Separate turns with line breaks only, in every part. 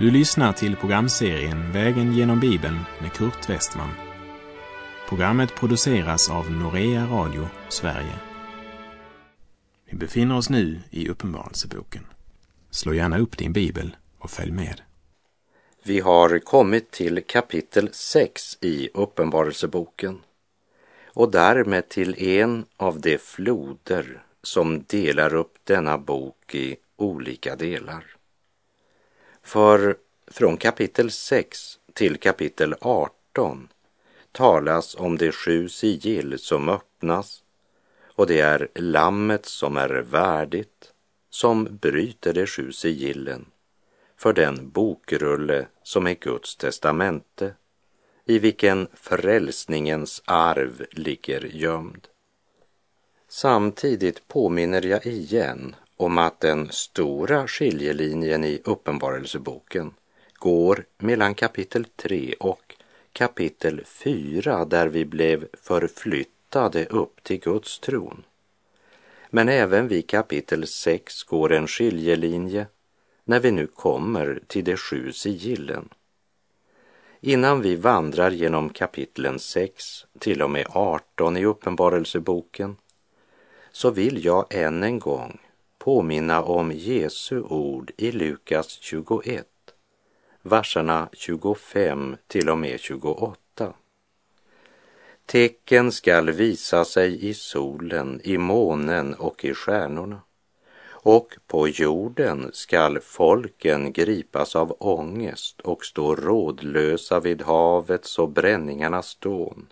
Du lyssnar till programserien Vägen genom Bibeln med Kurt Westman. Programmet produceras av Norea Radio Sverige. Vi befinner oss nu i Uppenbarelseboken. Slå gärna upp din bibel och följ med.
Vi har kommit till kapitel 6 i Uppenbarelseboken och därmed till en av de floder som delar upp denna bok i olika delar. För från kapitel 6 till kapitel 18 talas om de sju sigill som öppnas och det är lammet som är värdigt som bryter de sju sigillen för den bokrulle som är Guds testamente i vilken frälsningens arv ligger gömd. Samtidigt påminner jag igen om att den stora skiljelinjen i Uppenbarelseboken går mellan kapitel 3 och kapitel 4 där vi blev förflyttade upp till Guds tron. Men även vid kapitel 6 går en skiljelinje när vi nu kommer till de sju sigillen. Innan vi vandrar genom kapitlen 6 till och med 18 i Uppenbarelseboken så vill jag än en gång påminna om Jesu ord i Lukas 21, verserna 25 till och med 28. Tecken skall visa sig i solen, i månen och i stjärnorna. Och på jorden skall folken gripas av ångest och stå rådlösa vid havets och bränningarnas dån.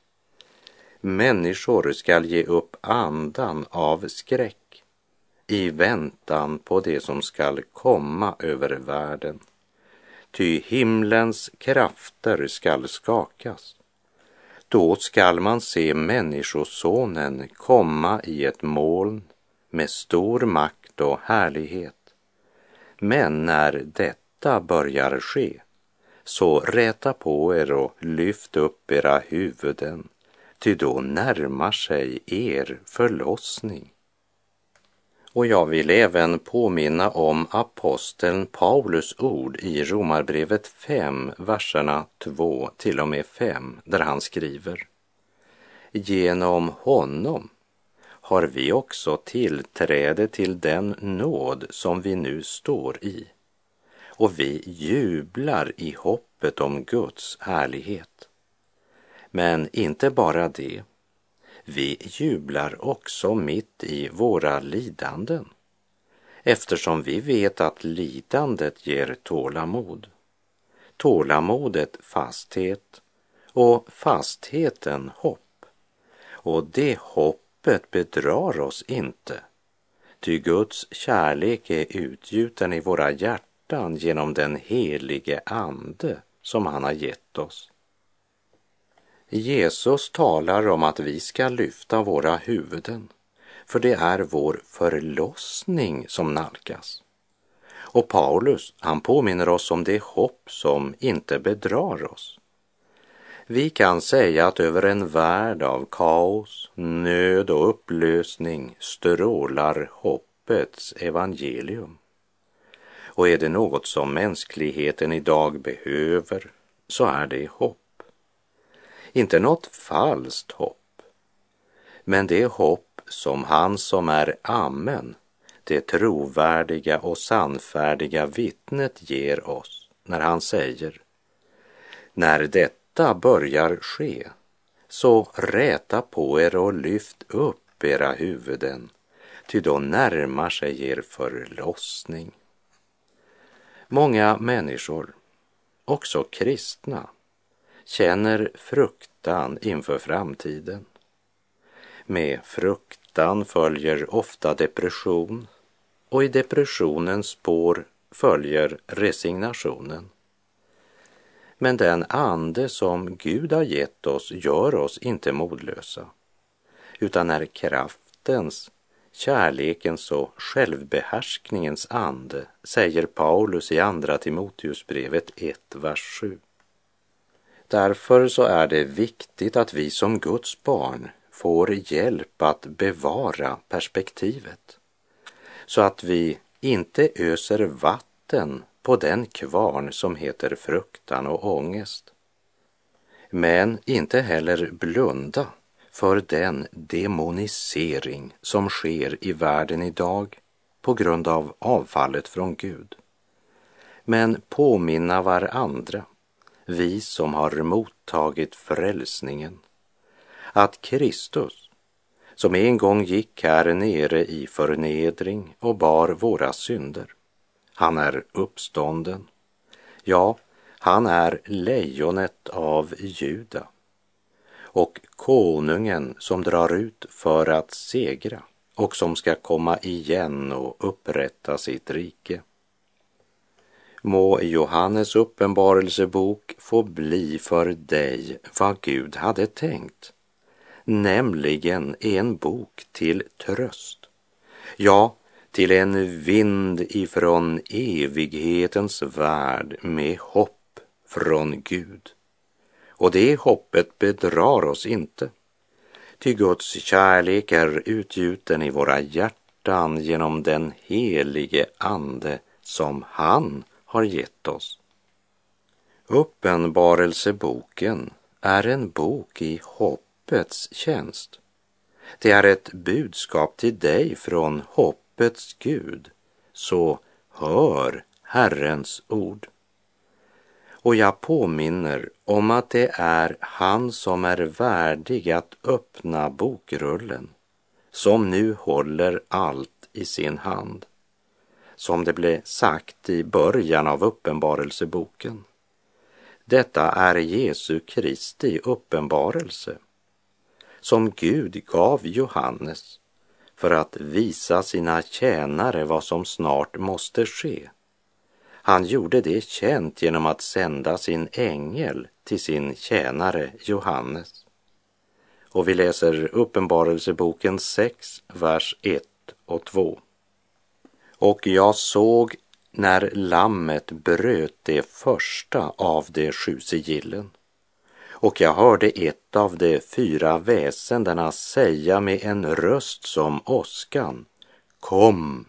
Människor skall ge upp andan av skräck i väntan på det som skall komma över världen. Ty himlens krafter skall skakas. Då skall man se Människosonen komma i ett moln med stor makt och härlighet. Men när detta börjar ske, så räta på er och lyft upp era huvuden, ty då närmar sig er förlossning. Och jag vill även påminna om aposteln Paulus ord i Romarbrevet 5, verserna 2 till och med 5, där han skriver Genom honom har vi också tillträde till den nåd som vi nu står i och vi jublar i hoppet om Guds härlighet. Men inte bara det, vi jublar också mitt i våra lidanden eftersom vi vet att lidandet ger tålamod. Tålamodet fasthet och fastheten hopp. Och det hoppet bedrar oss inte, ty Guds kärlek är utgjuten i våra hjärtan genom den helige Ande som han har gett oss. Jesus talar om att vi ska lyfta våra huvuden, för det är vår förlossning som nalkas. Och Paulus, han påminner oss om det hopp som inte bedrar oss. Vi kan säga att över en värld av kaos, nöd och upplösning strålar hoppets evangelium. Och är det något som mänskligheten idag behöver så är det hopp. Inte något falskt hopp, men det hopp som han som är Amen, det trovärdiga och sannfärdiga vittnet ger oss när han säger När detta börjar ske, så räta på er och lyft upp era huvuden, ty då närmar sig er förlossning. Många människor, också kristna, känner fruktan inför framtiden. Med fruktan följer ofta depression och i depressionens spår följer resignationen. Men den ande som Gud har gett oss gör oss inte modlösa, utan är kraftens, kärlekens och självbehärskningens ande, säger Paulus i Andra Timoteusbrevet 1, vers 7. Därför så är det viktigt att vi som Guds barn får hjälp att bevara perspektivet så att vi inte öser vatten på den kvarn som heter fruktan och ångest. Men inte heller blunda för den demonisering som sker i världen idag på grund av avfallet från Gud. Men påminna varandra, vi som har mottagit frälsningen, att Kristus, som en gång gick här nere i förnedring och bar våra synder, han är uppstånden. Ja, han är lejonet av Juda och konungen som drar ut för att segra och som ska komma igen och upprätta sitt rike. Må Johannes uppenbarelsebok få bli för dig vad Gud hade tänkt, nämligen en bok till tröst. Ja, till en vind ifrån evighetens värld med hopp från Gud. Och det hoppet bedrar oss inte. Ty Guds kärlek är utgjuten i våra hjärtan genom den helige Ande som han har gett oss. Uppenbarelseboken är en bok i hoppets tjänst. Det är ett budskap till dig från hoppets Gud, så hör Herrens ord. Och jag påminner om att det är han som är värdig att öppna bokrullen, som nu håller allt i sin hand. Som det blev sagt i början av uppenbarelseboken. Detta är Jesu Kristi uppenbarelse, som Gud gav Johannes för att visa sina tjänare vad som snart måste ske han gjorde det känt genom att sända sin ängel till sin tjänare Johannes. Och vi läser Uppenbarelseboken 6, vers 1 och 2. Och jag såg när lammet bröt det första av de sju sigillen. Och jag hörde ett av de fyra väsendena säga med en röst som åskan, Kom!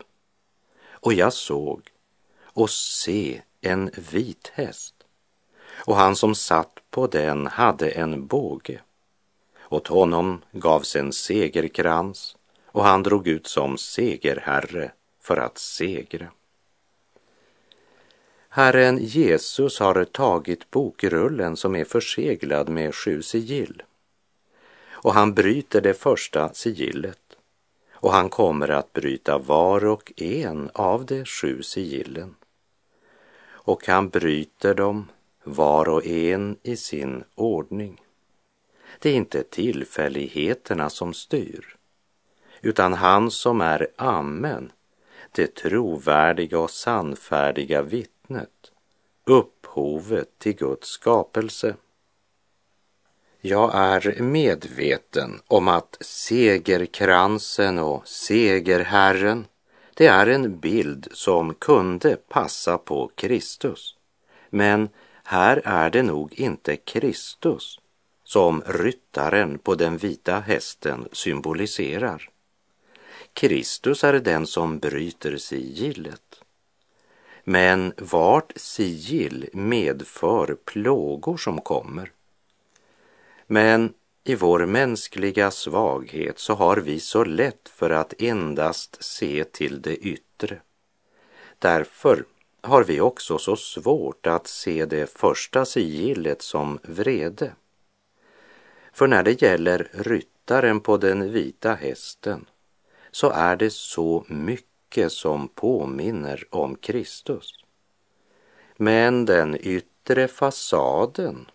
Och jag såg och se en vit häst. Och han som satt på den hade en båge. Åt honom gavs en segerkrans och han drog ut som segerherre för att segra. Herren Jesus har tagit bokrullen som är förseglad med sju sigill och han bryter det första sigillet och han kommer att bryta var och en av de sju sigillen och han bryter dem var och en i sin ordning. Det är inte tillfälligheterna som styr, utan han som är Amen, det trovärdiga och sannfärdiga vittnet, upphovet till Guds skapelse. Jag är medveten om att segerkransen och segerherren det är en bild som kunde passa på Kristus. Men här är det nog inte Kristus som ryttaren på den vita hästen symboliserar. Kristus är den som bryter sigillet. Men vart sigill medför plågor som kommer. Men i vår mänskliga svaghet så har vi så lätt för att endast se till det yttre. Därför har vi också så svårt att se det första sigillet som vrede. För när det gäller ryttaren på den vita hästen så är det så mycket som påminner om Kristus. Men den yttre fasaden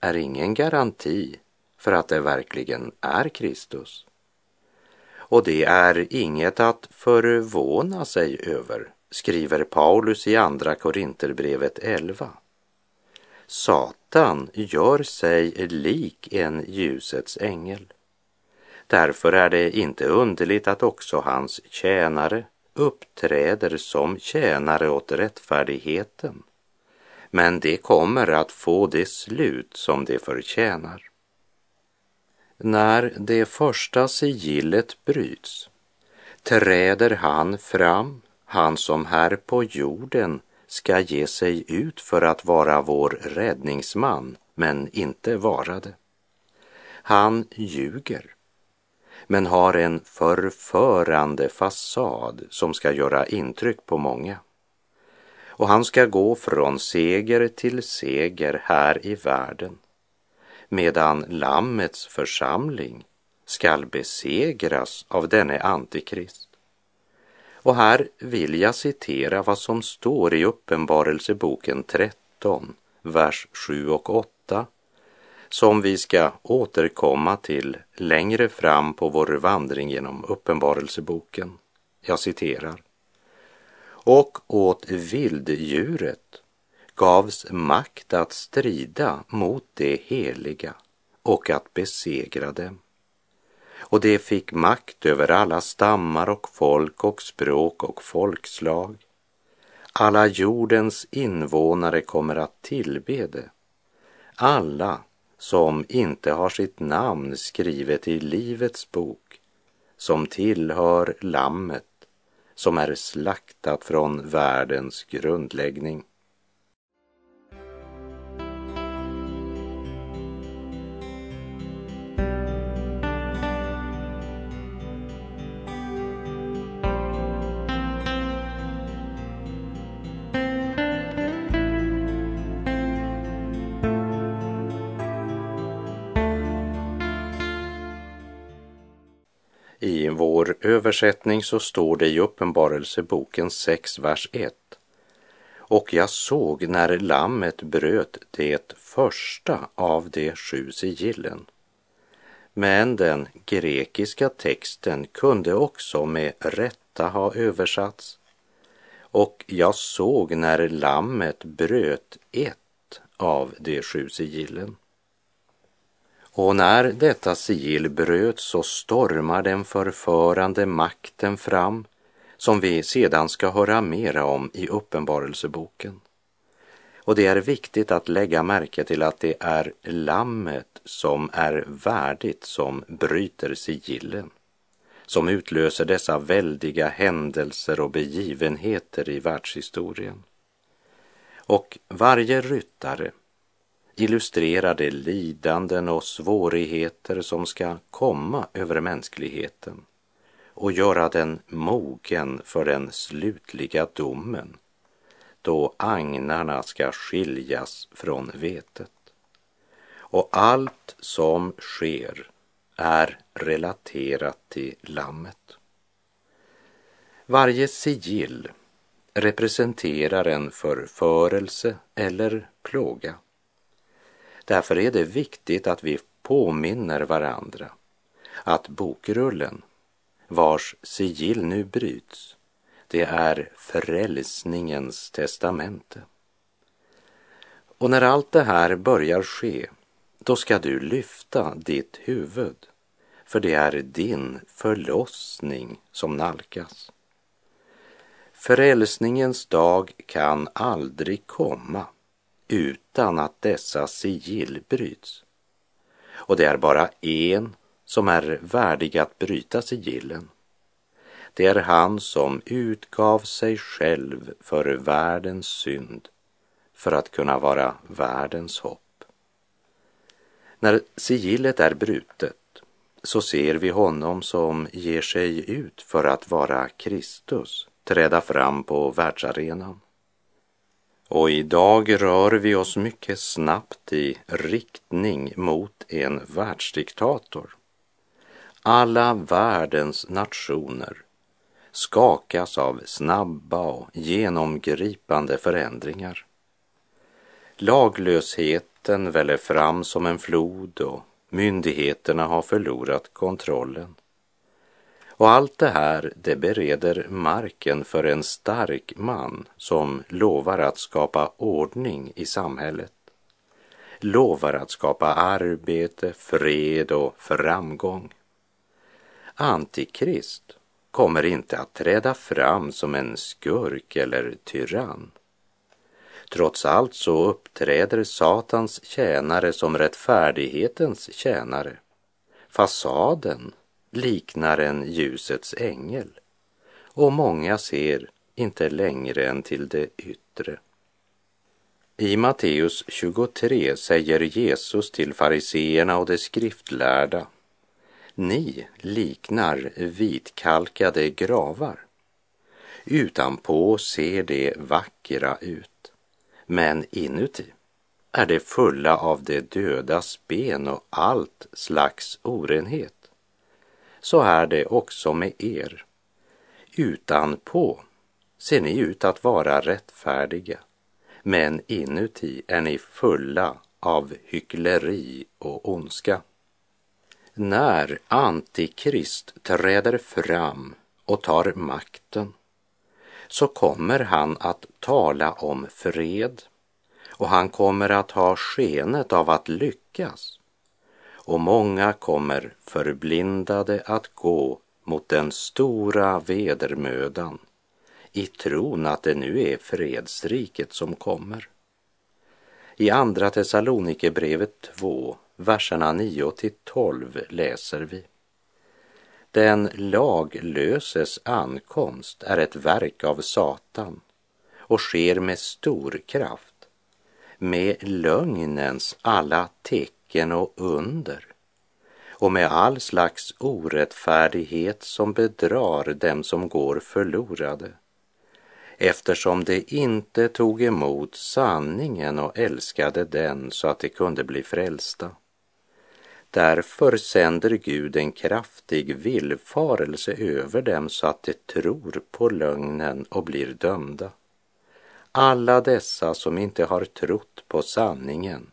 är ingen garanti för att det verkligen är Kristus. Och det är inget att förvåna sig över, skriver Paulus i Andra Korinterbrevet 11. Satan gör sig lik en ljusets ängel. Därför är det inte underligt att också hans tjänare uppträder som tjänare åt rättfärdigheten. Men det kommer att få det slut som det förtjänar. När det första sigillet bryts träder han fram, han som här på jorden ska ge sig ut för att vara vår räddningsman, men inte vara det. Han ljuger, men har en förförande fasad som ska göra intryck på många. Och han ska gå från seger till seger här i världen, medan Lammets församling skall besegras av denne antikrist. Och här vill jag citera vad som står i Uppenbarelseboken 13, vers 7 och 8, som vi ska återkomma till längre fram på vår vandring genom Uppenbarelseboken. Jag citerar. Och åt vilddjuret gavs makt att strida mot det heliga och att besegra dem och det fick makt över alla stammar och folk och språk och folkslag. Alla jordens invånare kommer att tillbe det. Alla som inte har sitt namn skrivet i Livets bok, som tillhör Lammet, som är slaktat från världens grundläggning. I vår översättning så står det i Uppenbarelseboken 6, vers 1. Och jag såg när lammet bröt det första av de sju sigillen. Men den grekiska texten kunde också med rätta ha översatts. Och jag såg när lammet bröt ett av de sju sigillen. Och när detta sigill bröts så stormar den förförande makten fram som vi sedan ska höra mera om i Uppenbarelseboken. Och det är viktigt att lägga märke till att det är lammet som är värdigt som bryter sigillen, som utlöser dessa väldiga händelser och begivenheter i världshistorien. Och varje ryttare illustrerar de lidanden och svårigheter som ska komma över mänskligheten och göra den mogen för den slutliga domen då agnarna ska skiljas från vetet. Och allt som sker är relaterat till lammet. Varje sigill representerar en förförelse eller plåga. Därför är det viktigt att vi påminner varandra att bokrullen, vars sigill nu bryts, det är frälsningens testamente. Och när allt det här börjar ske, då ska du lyfta ditt huvud, för det är din förlossning som nalkas. Frälsningens dag kan aldrig komma utan att dessa sigill bryts. Och det är bara en som är värdig att bryta sigillen. Det är han som utgav sig själv för världens synd för att kunna vara världens hopp. När sigillet är brutet så ser vi honom som ger sig ut för att vara Kristus, träda fram på världsarenan. Och idag rör vi oss mycket snabbt i riktning mot en världsdiktator. Alla världens nationer skakas av snabba och genomgripande förändringar. Laglösheten väller fram som en flod och myndigheterna har förlorat kontrollen. Och allt det här, det bereder marken för en stark man som lovar att skapa ordning i samhället. Lovar att skapa arbete, fred och framgång. Antikrist kommer inte att träda fram som en skurk eller tyrann. Trots allt så uppträder Satans tjänare som rättfärdighetens tjänare. Fasaden liknar en ljusets ängel och många ser inte längre än till det yttre. I Matteus 23 säger Jesus till fariseerna och de skriftlärda Ni liknar vitkalkade gravar. Utanpå ser de vackra ut, men inuti är de fulla av de dödas ben och allt slags orenhet. Så är det också med er. Utanpå ser ni ut att vara rättfärdiga, men inuti är ni fulla av hyckleri och ondska. När Antikrist träder fram och tar makten så kommer han att tala om fred och han kommer att ha skenet av att lyckas. Och många kommer förblindade att gå mot den stora vedermödan i tron att det nu är fredsriket som kommer. I Andra Thessalonikerbrevet 2, verserna 9 till 12 läser vi. Den laglöses ankomst är ett verk av Satan och sker med stor kraft, med lögnens alla tecken och under och med all slags orättfärdighet som bedrar dem som går förlorade eftersom de inte tog emot sanningen och älskade den så att de kunde bli frälsta. Därför sänder Gud en kraftig villfarelse över dem så att de tror på lögnen och blir dömda. Alla dessa som inte har trott på sanningen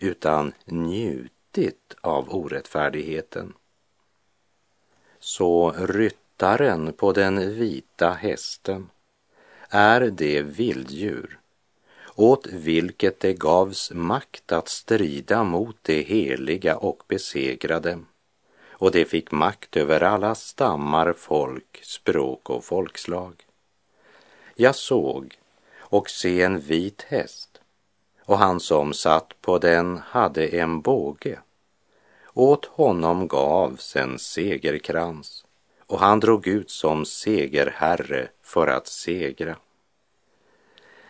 utan njutit av orättfärdigheten. Så ryttaren på den vita hästen är det vilddjur åt vilket det gavs makt att strida mot det heliga och besegra dem. Och det fick makt över alla stammar, folk, språk och folkslag. Jag såg och se en vit häst och han som satt på den hade en båge. Åt honom gavs en segerkrans och han drog ut som segerherre för att segra.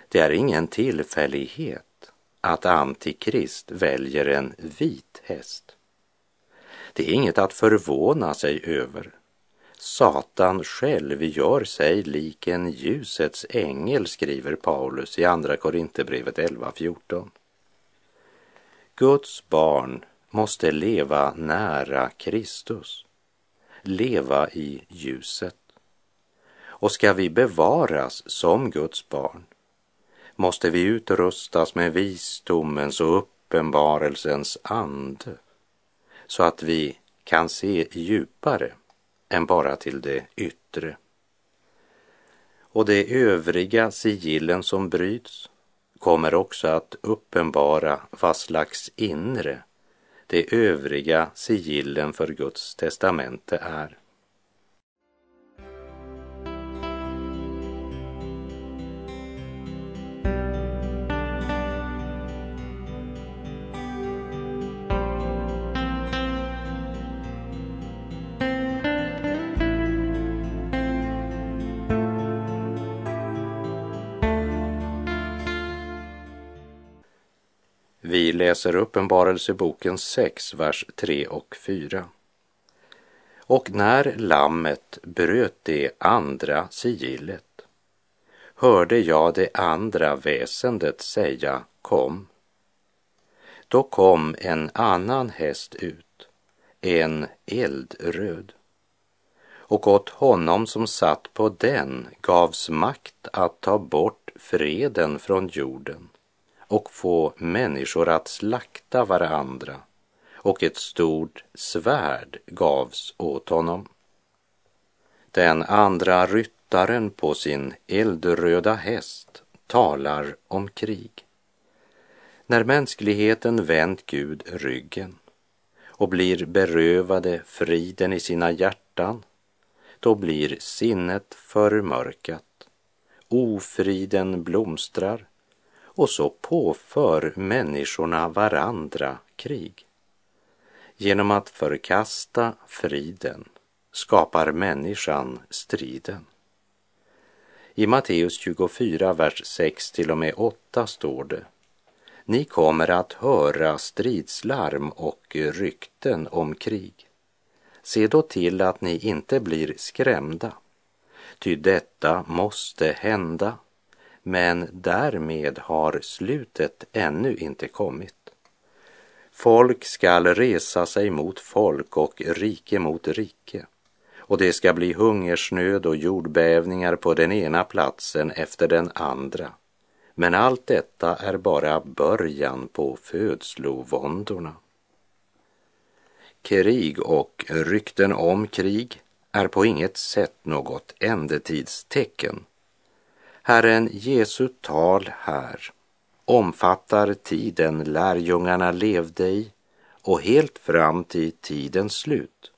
Det är ingen tillfällighet att Antikrist väljer en vit häst. Det är inget att förvåna sig över. Satan själv gör sig lik en ljusets ängel, skriver Paulus i Andra Korinthierbrevet 11.14. Guds barn måste leva nära Kristus, leva i ljuset. Och ska vi bevaras som Guds barn måste vi utrustas med visdomens och uppenbarelsens ande så att vi kan se djupare än bara till det yttre. Och de övriga sigillen som bryts kommer också att uppenbara vad slags inre de övriga sigillen för Guds testamente är. Läser Uppenbarelseboken 6, vers 3 och 4. Och när lammet bröt det andra sigillet hörde jag det andra väsendet säga kom. Då kom en annan häst ut, en eldröd. Och åt honom som satt på den gavs makt att ta bort freden från jorden och få människor att slakta varandra och ett stort svärd gavs åt honom. Den andra ryttaren på sin eldröda häst talar om krig. När mänskligheten vänt Gud ryggen och blir berövade friden i sina hjärtan, då blir sinnet förmörkat, ofriden blomstrar och så påför människorna varandra krig. Genom att förkasta friden skapar människan striden. I Matteus 24, vers 6 till och med 8 står det Ni kommer att höra stridslarm och rykten om krig. Se då till att ni inte blir skrämda, ty detta måste hända, men därmed har slutet ännu inte kommit. Folk skall resa sig mot folk och rike mot rike och det ska bli hungersnöd och jordbävningar på den ena platsen efter den andra. Men allt detta är bara början på födslovåndorna. Krig och rykten om krig är på inget sätt något ändetidstecken. Herren Jesu tal här omfattar tiden lärjungarna levde i och helt fram till tidens slut.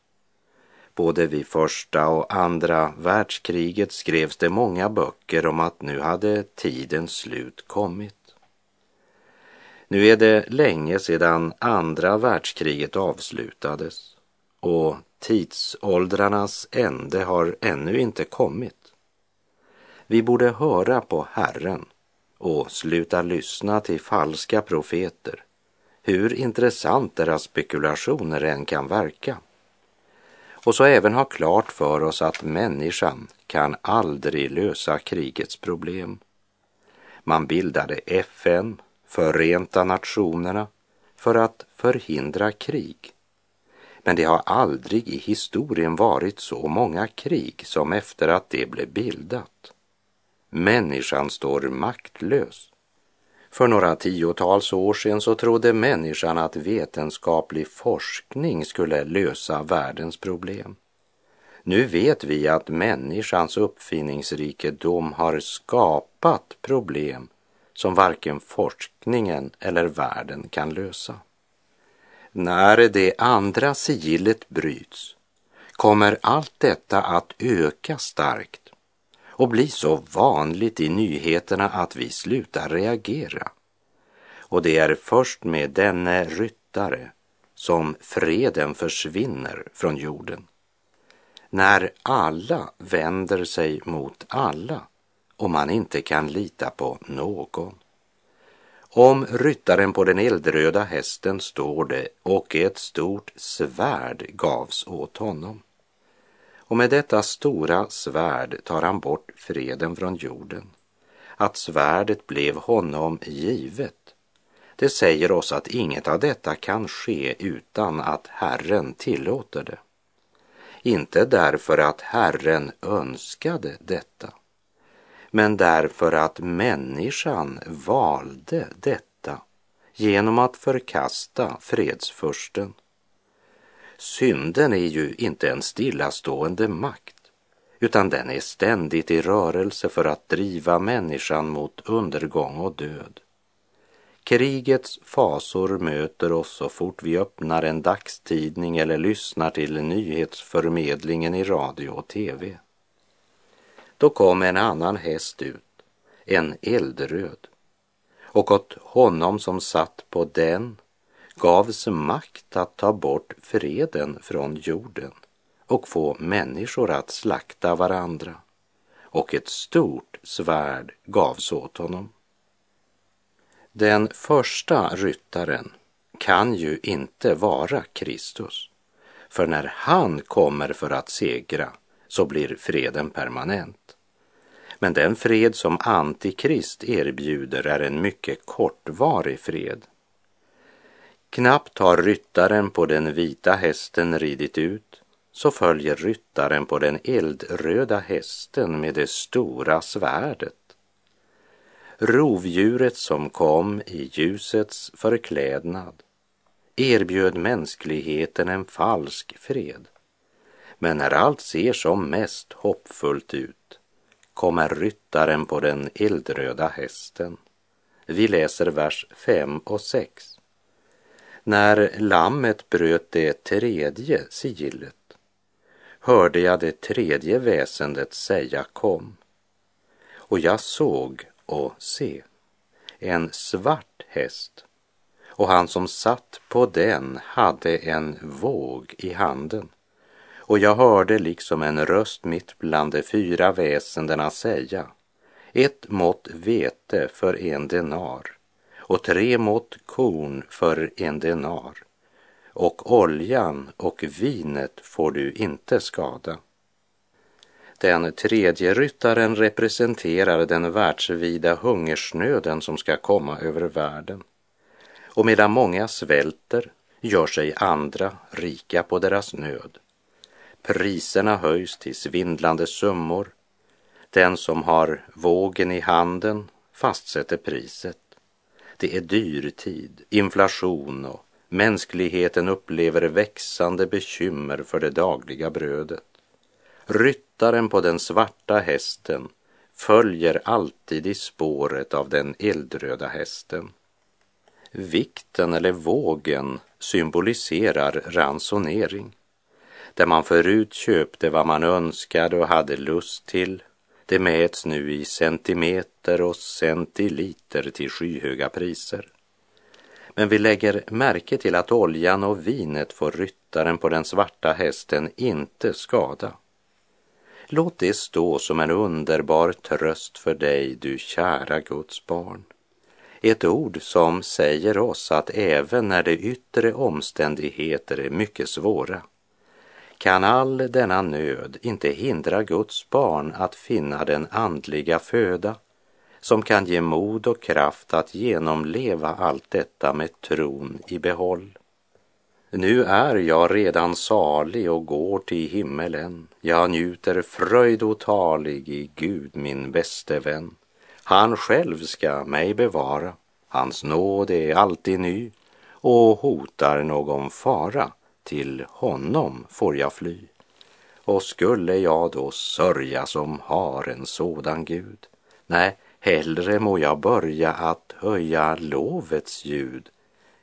Både vid första och andra världskriget skrevs det många böcker om att nu hade tidens slut kommit. Nu är det länge sedan andra världskriget avslutades och tidsåldrarnas ände har ännu inte kommit. Vi borde höra på Herren och sluta lyssna till falska profeter, hur intressant deras spekulationer än kan verka. Och så även ha klart för oss att människan kan aldrig lösa krigets problem. Man bildade FN, Förenta Nationerna, för att förhindra krig. Men det har aldrig i historien varit så många krig som efter att det blev bildat. Människan står maktlös. För några tiotals år sedan så trodde människan att vetenskaplig forskning skulle lösa världens problem. Nu vet vi att människans uppfinningsrikedom har skapat problem som varken forskningen eller världen kan lösa. När det andra sigillet bryts kommer allt detta att öka starkt och bli så vanligt i nyheterna att vi slutar reagera. Och det är först med denne ryttare som freden försvinner från jorden. När alla vänder sig mot alla och man inte kan lita på någon. Om ryttaren på den eldröda hästen står det och ett stort svärd gavs åt honom och med detta stora svärd tar han bort freden från jorden. Att svärdet blev honom givet, det säger oss att inget av detta kan ske utan att Herren tillåter det. Inte därför att Herren önskade detta, men därför att människan valde detta genom att förkasta fredsfursten Synden är ju inte en stillastående makt, utan den är ständigt i rörelse för att driva människan mot undergång och död. Krigets fasor möter oss så fort vi öppnar en dagstidning eller lyssnar till nyhetsförmedlingen i radio och tv. Då kom en annan häst ut, en eldröd, och åt honom som satt på den gavs makt att ta bort freden från jorden och få människor att slakta varandra. Och ett stort svärd gavs åt honom. Den första ryttaren kan ju inte vara Kristus. För när han kommer för att segra så blir freden permanent. Men den fred som Antikrist erbjuder är en mycket kortvarig fred Knappt har ryttaren på den vita hästen ridit ut så följer ryttaren på den eldröda hästen med det stora svärdet. Rovdjuret som kom i ljusets förklädnad erbjöd mänskligheten en falsk fred. Men när allt ser som mest hoppfullt ut kommer ryttaren på den eldröda hästen. Vi läser vers 5 och 6. När lammet bröt det tredje sigillet hörde jag det tredje väsendet säga kom. Och jag såg och se en svart häst och han som satt på den hade en våg i handen. Och jag hörde liksom en röst mitt bland de fyra väsendena säga ett mått vete för en denar och tre mått korn för en denar och oljan och vinet får du inte skada. Den tredje ryttaren representerar den världsvida hungersnöden som ska komma över världen. Och medan många svälter gör sig andra rika på deras nöd. Priserna höjs till svindlande summor. Den som har vågen i handen fastsätter priset. Det är dyrtid, inflation och mänskligheten upplever växande bekymmer för det dagliga brödet. Ryttaren på den svarta hästen följer alltid i spåret av den eldröda hästen. Vikten eller vågen symboliserar ransonering. Där man förut köpte vad man önskade och hade lust till, det mäts nu i centimeter och centiliter till skyhöga priser. Men vi lägger märke till att oljan och vinet får ryttaren på den svarta hästen inte skada. Låt det stå som en underbar tröst för dig, du kära Guds barn. Ett ord som säger oss att även när de yttre omständigheter är mycket svåra kan all denna nöd inte hindra Guds barn att finna den andliga föda som kan ge mod och kraft att genomleva allt detta med tron i behåll. Nu är jag redan salig och går till himmelen. Jag njuter fröjd otalig i Gud min bäste vän. Han själv ska mig bevara. Hans nåd är alltid ny och hotar någon fara till honom får jag fly. Och skulle jag då sörja som har en sådan Gud? Nej, hellre må jag börja att höja lovets ljud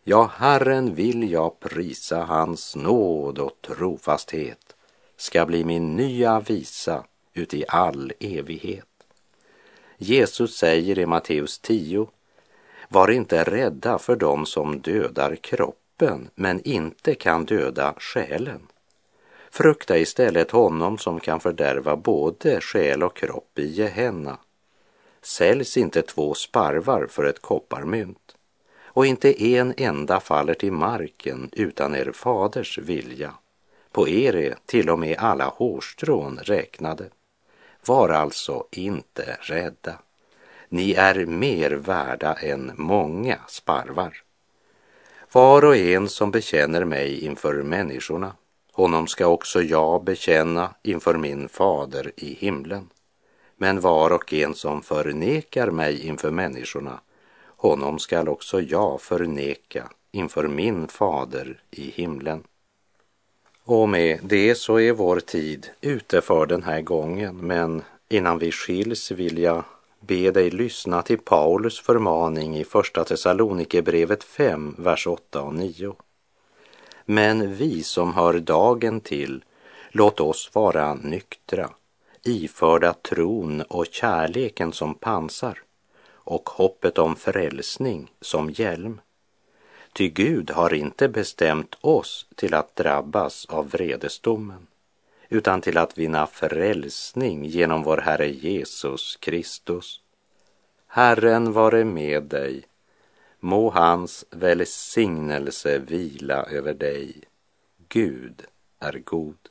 Ja, Herren vill jag prisa, hans nåd och trofasthet ska bli min nya visa uti all evighet. Jesus säger i Matteus 10, var inte rädda för dem som dödar kroppen men inte kan döda själen. Frukta istället honom som kan fördärva både själ och kropp i Gehenna. Säljs inte två sparvar för ett kopparmynt och inte en enda faller till marken utan er faders vilja. På er är till och med alla hårstrån räknade. Var alltså inte rädda. Ni är mer värda än många sparvar. Var och en som bekänner mig inför människorna, honom ska också jag bekänna inför min fader i himlen. Men var och en som förnekar mig inför människorna, honom skall också jag förneka inför min fader i himlen. Och med det så är vår tid ute för den här gången, men innan vi skiljs vill jag be dig lyssna till Paulus förmaning i Första Thessalonikerbrevet 5, vers 8 och 9. Men vi som hör dagen till, låt oss vara nyktra, iförda tron och kärleken som pansar och hoppet om frälsning som hjälm. Ty Gud har inte bestämt oss till att drabbas av vredesdomen, utan till att vinna frälsning genom vår Herre Jesus Kristus. Herren vare med dig. Må hans välsignelse vila över dig. Gud är god.